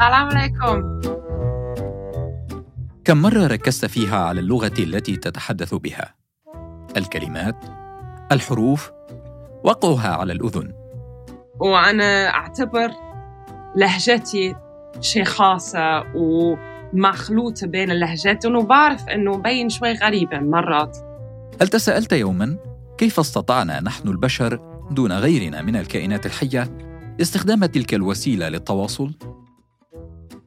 السلام عليكم كم مرة ركزت فيها على اللغة التي تتحدث بها؟ الكلمات، الحروف، وقعها على الأذن. وأنا أعتبر لهجتي شيء خاصة ومخلوطة بين اللهجات وأنه بعرف أنه بين شوي غريبة مرات هل تساءلت يوما كيف استطعنا نحن البشر دون غيرنا من الكائنات الحية استخدام تلك الوسيلة للتواصل؟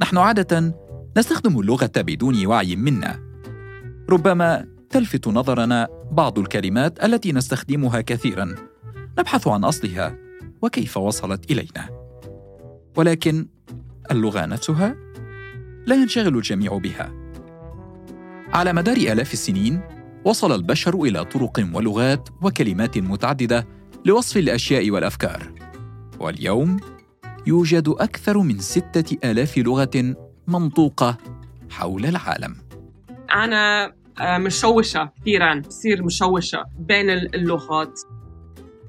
نحن عادة نستخدم اللغة بدون وعي منا. ربما تلفت نظرنا بعض الكلمات التي نستخدمها كثيرا. نبحث عن أصلها وكيف وصلت إلينا. ولكن اللغة نفسها لا ينشغل الجميع بها. على مدار آلاف السنين وصل البشر إلى طرق ولغات وكلمات متعددة لوصف الأشياء والأفكار. واليوم يوجد أكثر من ستة آلاف لغة منطوقة حول العالم. أنا آه، مشوشة كثيرا بصير مشوشة بين اللغات.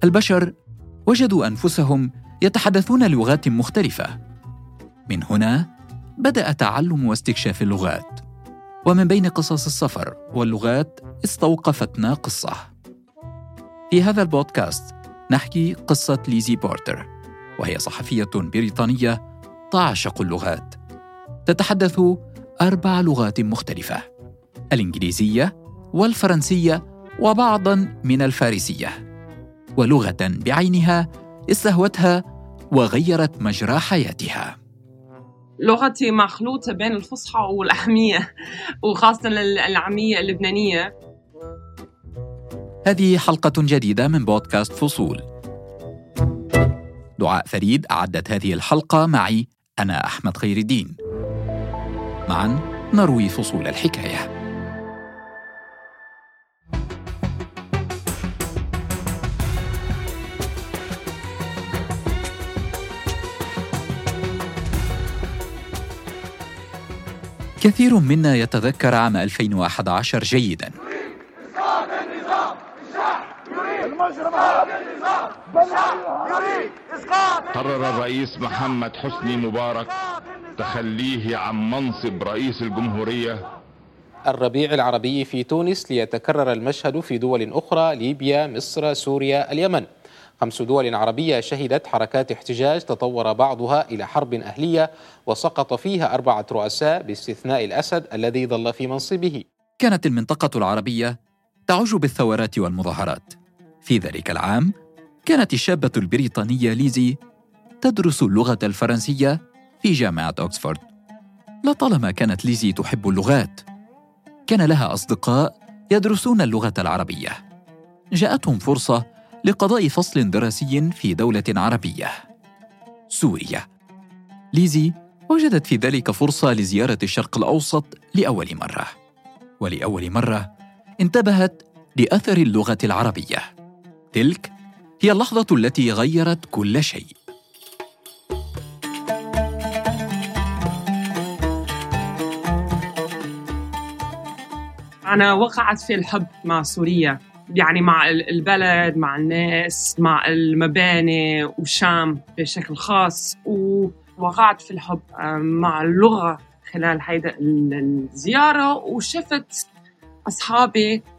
البشر وجدوا أنفسهم يتحدثون لغات مختلفة. من هنا بدأ تعلم واستكشاف اللغات. ومن بين قصص السفر واللغات استوقفتنا قصة. في هذا البودكاست نحكي قصة ليزي بورتر. وهي صحفية بريطانية تعشق اللغات تتحدث أربع لغات مختلفة الإنجليزية والفرنسية وبعضا من الفارسية. ولغة بعينها استهوتها وغيرت مجرى حياتها. لغتي مخلوطة بين الفصحى والعامية وخاصة العامية اللبنانية. هذه حلقة جديدة من بودكاست فصول. دعاء فريد أعدت هذه الحلقة معي أنا أحمد خير الدين. معا نروي فصول الحكاية. كثير منا يتذكر عام 2011 جيدا. قرر الرئيس محمد حسني مبارك تخليه عن منصب رئيس الجمهورية. الربيع العربي في تونس ليتكرر المشهد في دول أخرى ليبيا مصر سوريا اليمن. خمس دول عربية شهدت حركات احتجاج تطور بعضها إلى حرب أهلية وسقط فيها أربعة رؤساء باستثناء الأسد الذي ظل في منصبه. كانت المنطقة العربية تعج بالثورات والمظاهرات. في ذلك العام كانت الشابة البريطانية ليزي تدرس اللغة الفرنسية في جامعة أكسفورد. لطالما كانت ليزي تحب اللغات كان لها أصدقاء يدرسون اللغة العربية. جاءتهم فرصة لقضاء فصل دراسي في دولة عربية سوريا. ليزي وجدت في ذلك فرصة لزيارة الشرق الأوسط لأول مرة. ولأول مرة انتبهت لأثر اللغة العربية. تلك هي اللحظة التي غيرت كل شيء. أنا وقعت في الحب مع سوريا يعني مع البلد مع الناس مع المباني والشام بشكل خاص ووقعت في الحب مع اللغة خلال هيدا الزيارة وشفت أصحابي آه،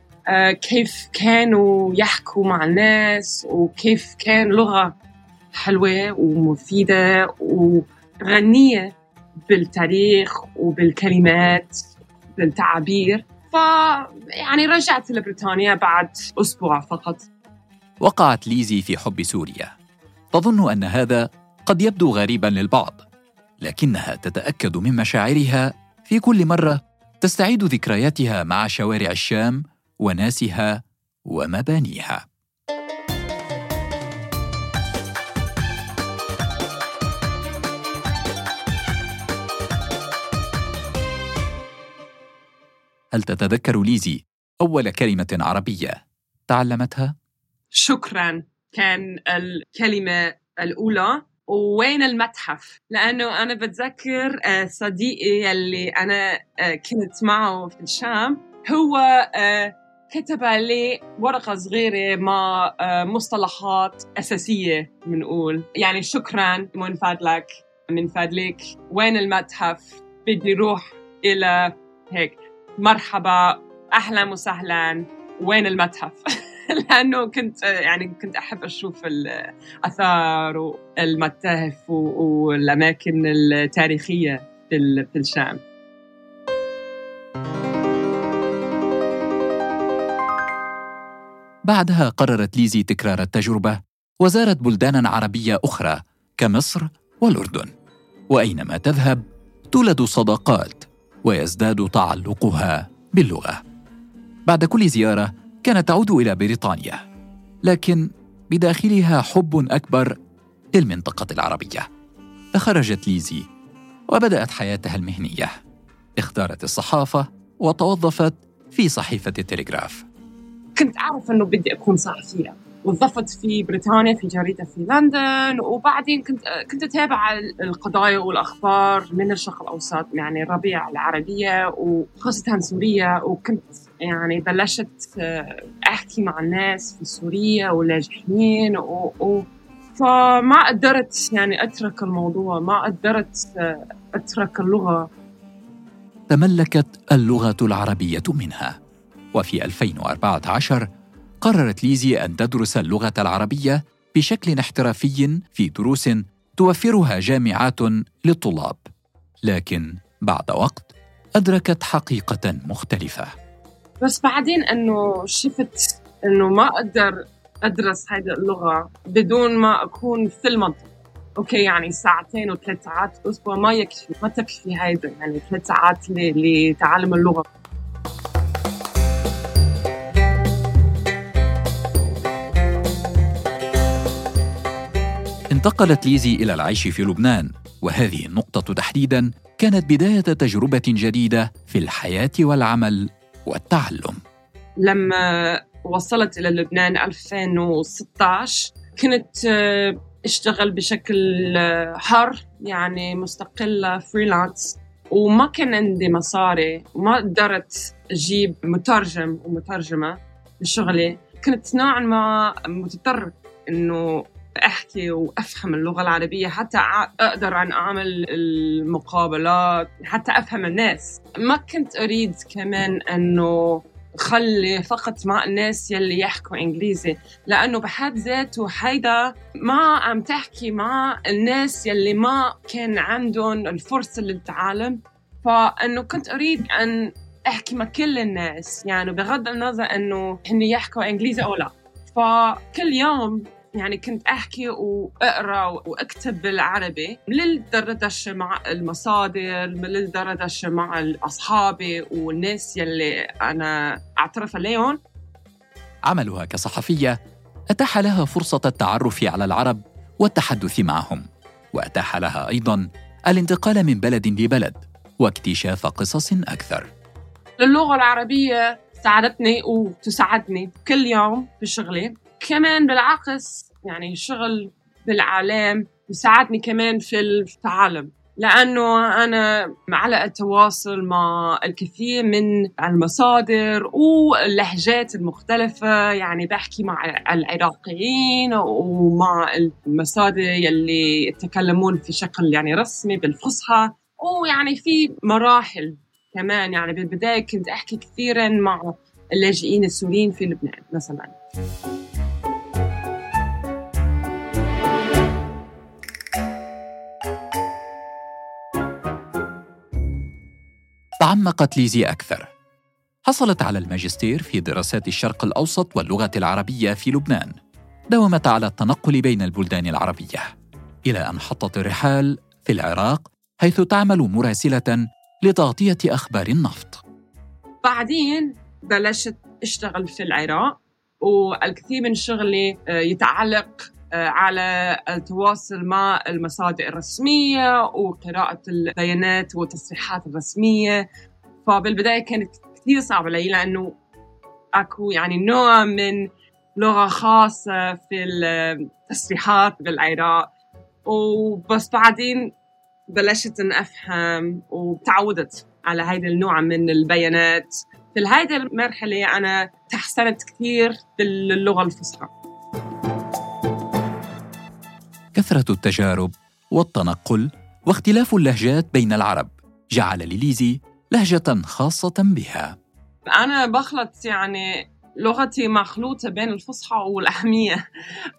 كيف كانوا يحكوا مع الناس وكيف كان لغة حلوة ومفيدة وغنية بالتاريخ وبالكلمات بالتعابير. ف يعني رجعت لبريطانيا بعد أسبوع فقط. وقعت ليزي في حب سوريا. تظن أن هذا قد يبدو غريبا للبعض لكنها تتأكد من مشاعرها. في كل مرة تستعيد ذكرياتها مع شوارع الشام وناسها ومبانيها. هل تتذكر ليزي أول كلمة عربية تعلمتها؟ شكرا. كان الكلمة الأولى وين المتحف؟ لأنه أنا بتذكر آه، صديقي اللي أنا آه، كنت معه في الشام هو آه، كتب لي ورقة صغيرة مع مصطلحات أساسية بنقول يعني شكرا من فضلك من فضلك وين المتحف؟ بدي روح إلى هيك. مرحبا أهلا وسهلا. وين المتحف؟ لأنه كنت يعني كنت أحب أشوف الآثار والمتاحف والأماكن التاريخية في الشام. بعدها قررت ليزي تكرار التجربة وزارت بلدانا عربية أخرى كمصر والأردن. وأينما تذهب تولد صداقات ويزداد تعلقها باللغة. بعد كل زيارة كانت تعود إلى بريطانيا لكن بداخلها حب أكبر للمنطقة العربية. فخرجت ليزي وبدأت حياتها المهنية. اختارت الصحافة وتوظفت في صحيفة التلغراف كنت أعرف أنه بدي أكون صحفية وظفت في بريطانيا في جريدة في لندن وبعدين كنت كنت أتابع القضايا والأخبار من الشرق الأوسط يعني الربيع العربية وخاصة سوريا وكنت يعني بلشت أحكي مع الناس في سوريا واللاجئين و... و... فما قدرت يعني أترك الموضوع ما قدرت أترك اللغة. تملكت اللغة العربية منها. وفي 2014 قررت ليزي أن تدرس اللغة العربية بشكل احترافي في دروس توفرها جامعات للطلاب. لكن بعد وقت أدركت حقيقة مختلفة. بس بعدين أنه شفت أنه ما أقدر أدرس هذه اللغة بدون ما أكون في المنطقة أوكي يعني ساعتين وثلاث ساعات أسبوع ما يكفي ما تكفي هيدا يعني ثلاث ساعات لتعلم اللغة. انتقلت ليزي إلى العيش في لبنان وهذه النقطة تحديدا كانت بداية تجربة جديدة في الحياة والعمل والتعلم. لما وصلت إلى لبنان 2016 كنت آه، أشتغل بشكل آه، حر يعني مستقلة فريلانس وما كان عندي مصاري وما قدرت أجيب مترجم ومترجمة لشغلي. كنت نوعا ما مضطر إنه أحكي وأفهم اللغة العربية حتى أقدر ان أعمل المقابلات حتى أفهم الناس. ما كنت أريد كمان إنه خلي فقط مع الناس يلي يحكوا إنجليزي لأنه بحد ذاته هيدا ما عم تحكي مع الناس يلي ما كان عندهم الفرصة للتعلم. فإنه كنت أريد أن أحكي مع كل الناس يعني بغض النظر إنه هن يحكوا إنجليزي أو لا. فكل يوم يعني كنت أحكي وأقرأ وأكتب بالعربي للدردشة مع المصادر للدردشة مع أصحابي والناس يلي أنا أعترف عليهم. عملها كصحفية أتاح لها فرصة التعرف على العرب والتحدث معهم وأتاح لها أيضا الانتقال من بلد لبلد واكتشاف قصص أكثر. اللغة العربية ساعدتني وتساعدني كل يوم في شغلي. كمان بالعكس يعني شغل بالإعلام يساعدني كمان في التعلم. لأنه أنا على التواصل مع الكثير من المصادر واللهجات المختلفة يعني بحكي مع العراقيين ومع المصادر يلي يتكلمون في شكل يعني رسمي بالفصحى. ويعني في مراحل كمان يعني بالبداية كنت أحكي كثيرا مع اللاجئين السوريين في لبنان مثلاً. تعمقت ليزي أكثر. حصلت على الماجستير في دراسات الشرق الأوسط واللغة العربية في لبنان. داومت على التنقل بين البلدان العربية. إلى أن حطت الرحال في العراق حيث تعمل مراسلة لتغطية أخبار النفط. بعدين بلشت أشتغل في العراق والكثير من شغلي آه، يتعلق على التواصل مع المصادر الرسمية وقراءة البيانات والتصريحات الرسمية. فبالبداية كانت كثير صعبة علي لأنه أكو يعني نوع من لغة خاصة في التصريحات بالعراق. وبس بعدين بلشت أن أفهم وتعودت على هذا النوع من البيانات. في هذه المرحلة أنا تحسنت كثير باللغة الفصحى. كثرة التجارب والتنقل واختلاف اللهجات بين العرب جعل لليزي لهجة خاصة بها. أنا بخلط يعني لغتي مخلوطة بين الفصحى والأحمية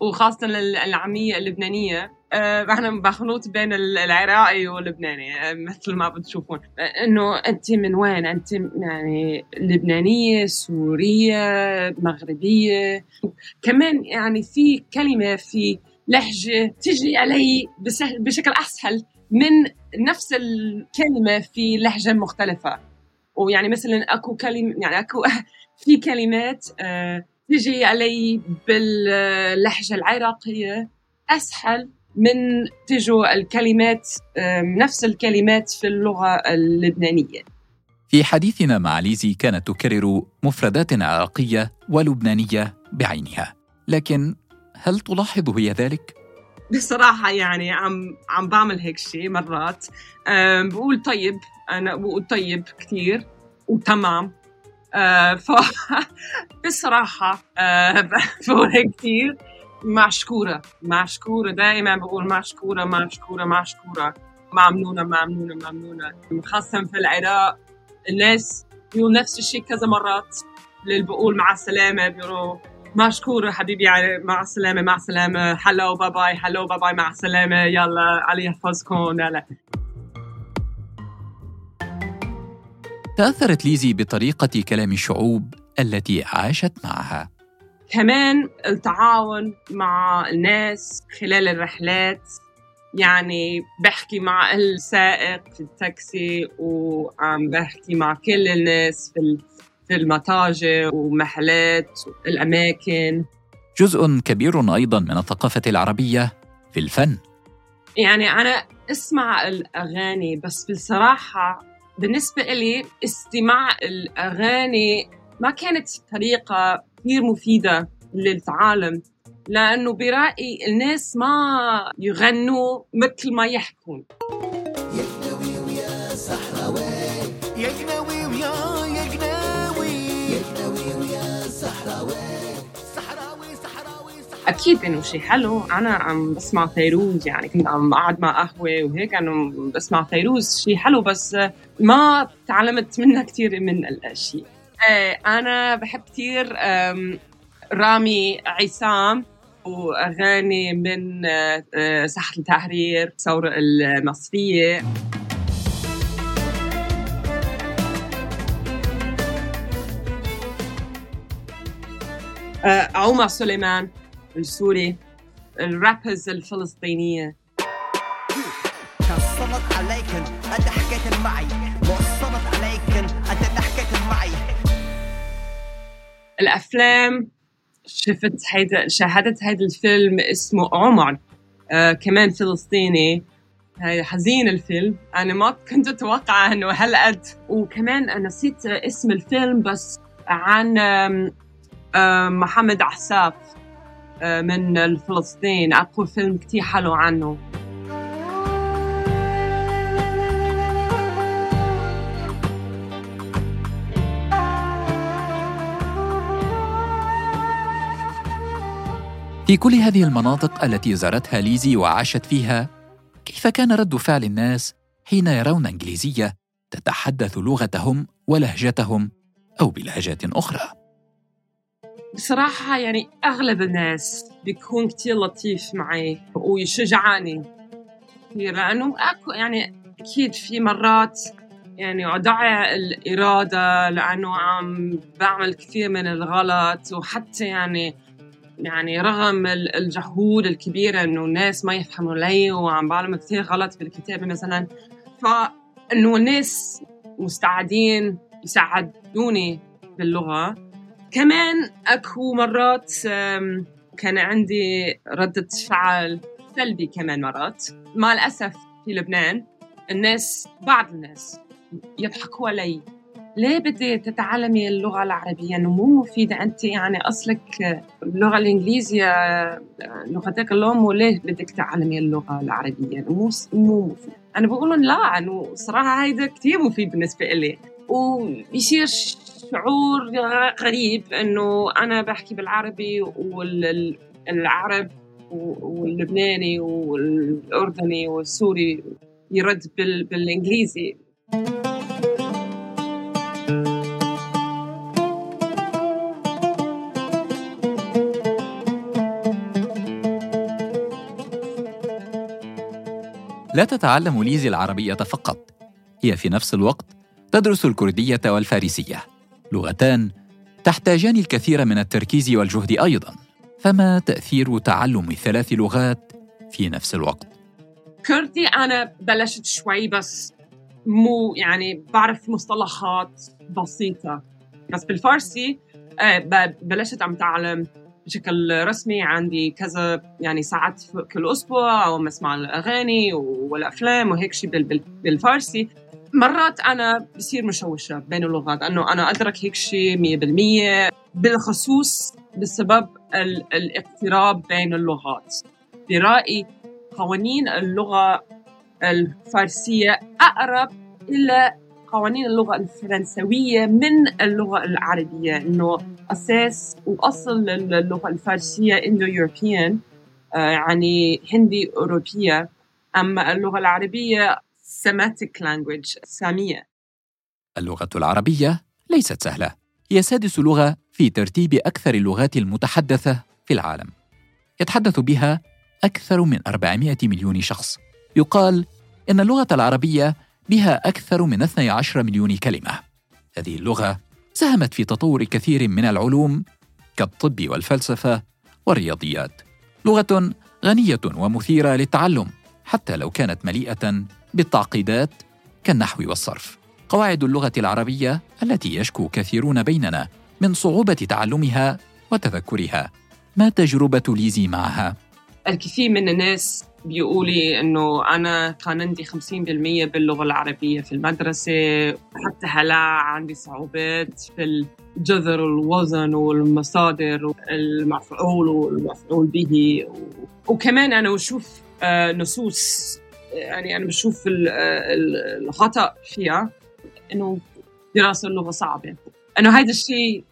وخاصة العامية اللبنانية. آه، إحنا بخلوط بين العراقي واللبناني آه، مثل ما بتشوفون. آه، إنه أنت من وين؟ أنت يعني لبنانية سورية مغربية. كمان يعني في كلمة في لهجة تجي علي بشكل أسهل من نفس الكلمة في لهجة مختلفة. ويعني مثلا أكو كلمه يعني أكو في كلمات تجي علي باللهجة العراقية أسهل من تجوا الكلمات نفس الكلمات في اللغة اللبنانية. في حديثنا مع ليزي كانت تكرر مفردات عراقية ولبنانية بعينها لكن هل تلاحظ هي ذلك؟ بصراحة يعني عم عم بعمل هيك شيء مرات. بقول طيب أنا بقول طيب كثير وتمام. أه ف بصراحة أه بقول هيك كثير مشكورة مشكورة. دائما بقول مشكورة مشكورة مشكورة. ممنونة ممنونة ممنونة. خاصة في العراق الناس بيقول نفس الشيء كذا مرات. اللي بقول مع السلامة بيقولوا مشكورة حبيبي مع السلامة مع السلامة. هلو bye bye هلو bye bye مع السلامة. يلا الله يحفظكم يلا تأثرت ليزي بطريقة كلام الشعوب التي عاشت معها. كمان التعاون مع الناس خلال الرحلات يعني بحكي مع السائق في التاكسي وعم بحكي مع كل الناس في في المتاجر ومحلات الأماكن. جزء كبير أيضا من الثقافة العربية في الفن. يعني أنا أسمع الأغاني بس بصراحة بالنسبة لي استماع الأغاني ما كانت طريقة كثير مفيدة للعالم لأنه برأيي الناس ما يغنوا مثل ما يحكون. يجنوي ويا صحراوي أكيد إنه شيء حلو. أنا عم بسمع فيروز يعني كنت عم قاعد مع قهوة وهيك أنا بسمع فيروز شيء حلو بس ما تعلمت منها كثير من الأشياء. إيه أنا بحب كثير رامي عصام وأغاني من آه، ساحة التحرير الثوره المصرية. آه، عمر سليمان. السوري الرابرز الفلسطينية. عليكن أنت حكيت معي. وصلت عليكن أنت حكيت معي. الأفلام شفت هيدا شاهدت هيدا الفيلم اسمه عمر آه كمان فلسطيني. هاي حزين الفيلم. أنا ما كنت أتوقع إنه هالقد. وكمان نسيت اسم الفيلم بس عن محمد عساف من فلسطين اكو فيلم كتير حلو عنه. في كل هذه المناطق التي زارتها ليزي وعاشت فيها كيف كان رد فعل الناس حين يرون إنجليزية تتحدث لغتهم ولهجتهم أو بلهجات أخرى؟ بصراحة يعني أغلب الناس بيكون كتير لطيف معي ويشجعني كثير لأنه أكو يعني أكيد في مرات يعني أضيع الإرادة لأنه عم بعمل كثير من الغلط وحتى يعني يعني رغم الجهود الكبيرة إنه الناس ما يفهموا لي وعم بعمل كثير غلط بالكتابة مثلا فإنه الناس مستعدين يساعدوني باللغة. كمان أكو مرات كان عندي ردة فعل سلبي كمان مرات مع الأسف في لبنان الناس بعض الناس يضحكوا علي ليه بدي تتعلمي اللغة العربية؟ إنه مو مفيدة أنت يعني أصلك اللغة الإنجليزية لغتك الأم وليه بدك تتعلمي اللغة العربية؟ مو مو مفيد. أنا بقول لا إنه صراحة هيدا كثير مفيد بالنسبة إلي ويصير شعور غريب إنه أنا بحكي بالعربي والعرب واللبناني والأردني والسوري يرد بال... بالإنجليزي. لا تتعلم ليزي العربية فقط. هي في نفس الوقت تدرس الكردية والفارسية. لغتان تحتاجان الكثير من التركيز والجهد أيضا فما تأثير تعلم ثلاث لغات في نفس الوقت؟ كردي أنا بلشت شوي بس مو يعني بعرف مصطلحات بسيطة بس بالفارسي آه، بلشت عم تعلم بشكل رسمي عندي كذا يعني ساعات كل أسبوع أو بسمع الأغاني والأفلام وهيك شيء بالفارسي مرات أنا بصير مشوشة بين اللغات انه أنا أدرك هيك شيء 100% بالخصوص بسبب الاقتراب بين اللغات. برأيي قوانين اللغة الفارسية أقرب إلى قوانين اللغة الفرنسوية من اللغة العربية إنه أساس وأصل اللغة الفارسية إندو يوروبيان آه، يعني هندي أوروبية. أما اللغة العربية Semitic language سامية اللغة العربية ليست سهلة هي سادس لغة في ترتيب أكثر اللغات المتحدثة في العالم يتحدث بها أكثر من 400 مليون شخص يقال إن اللغة العربية بها أكثر من 12 مليون كلمة. هذه اللغة ساهمت في تطور كثير من العلوم كالطب والفلسفة والرياضيات. لغة غنية ومثيرة للتعلم حتى لو كانت مليئة بالتعقيدات كالنحو والصرف. قواعد اللغة العربية التي يشكو كثيرون بيننا من صعوبة تعلمها وتذكرها. ما تجربة ليزي معها؟ الكثير من الناس بيقولي إنه أنا كان عندي 50% باللغة العربية في المدرسة حتى هلا عندي صعوبات في الجذر والوزن والمصادر المفعول والمفعول به وكمان أنا بشوف آه، نصوص يعني أنا بشوف الخطأ فيها إنه دراسة اللغة صعبة. إنه هذا الشيء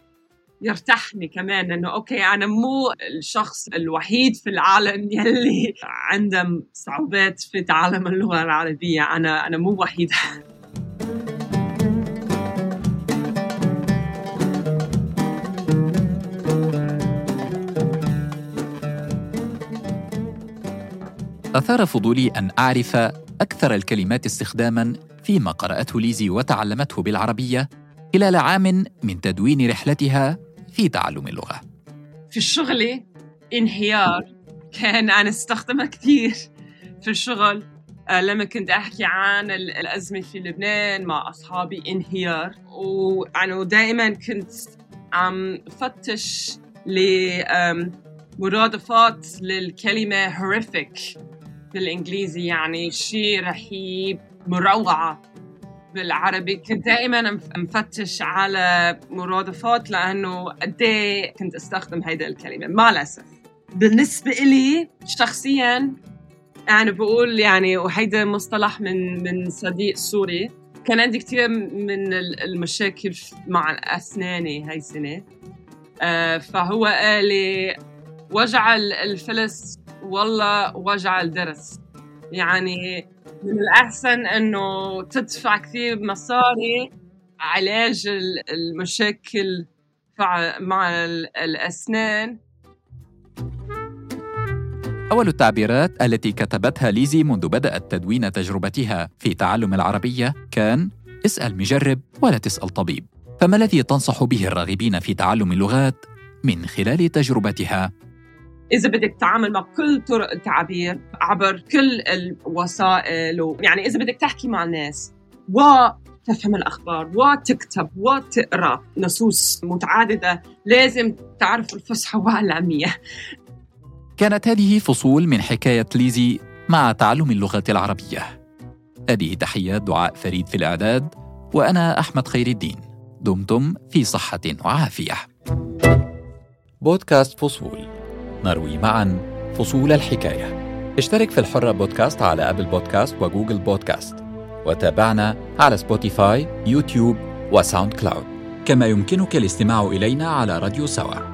يرتاحني كمان إنه أوكي أنا مو الشخص الوحيد في العالم يلي عنده صعوبات في تعلم اللغة العربية. أنا أنا مو وحيدة. أثار فضولي أن أعرف أكثر الكلمات استخداماً فيما قرأته ليزي وتعلمته بالعربية خلال عام من تدوين رحلتها في تعلم اللغة. في الشغل انهيار. كان أنا استخدمها كثير. في الشغل آه، لما كنت أحكي عن الأزمة في لبنان مع أصحابي انهيار. وأنا دائما كنت عم فتش لمرادفات للكلمة horrific. بالإنجليزي يعني شيء رهيب مروعة بالعربي. كنت دائما مفتش على مرادفات لأنه قد إيه كنت أستخدم هيدا الكلمة. مع الاسف بالنسبة إلي شخصيا أنا بقول يعني وهيدا مصطلح من من صديق سوري. كان عندي كثير من المشاكل مع أسناني هاي السنة. آه، فهو قال لي وجع الفلس والله وجع الدرس. يعني من الأحسن إنه تدفع كثير مصاري علاج المشاكل مع الأسنان. أول التعبيرات التي كتبتها ليزي منذ بدأت تدوين تجربتها في تعلم العربية كان اسأل مجرب ولا تسأل طبيب. فما الذي تنصح به الراغبين في تعلم اللغات من خلال تجربتها؟ إذا بدك تتعامل مع كل طرق التعبير عبر كل الوسائل و... يعني إذا بدك تحكي مع الناس وتفهم الأخبار وتكتب وتقرا نصوص متعددة لازم تعرف الفصحى والعامية. كانت هذه فصول من حكاية ليزي مع تعلم اللغة العربية. هذه تحيات دعاء فريد في الإعداد وأنا أحمد خير الدين. دمتم في صحة وعافية. بودكاست فصول. نروي معا فصول الحكاية. اشترك في الحرة بودكاست على Apple Podcasts و Google Podcasts. وتابعنا على Spotify YouTube و SoundCloud. كما يمكنك الاستماع إلينا على راديو سوا.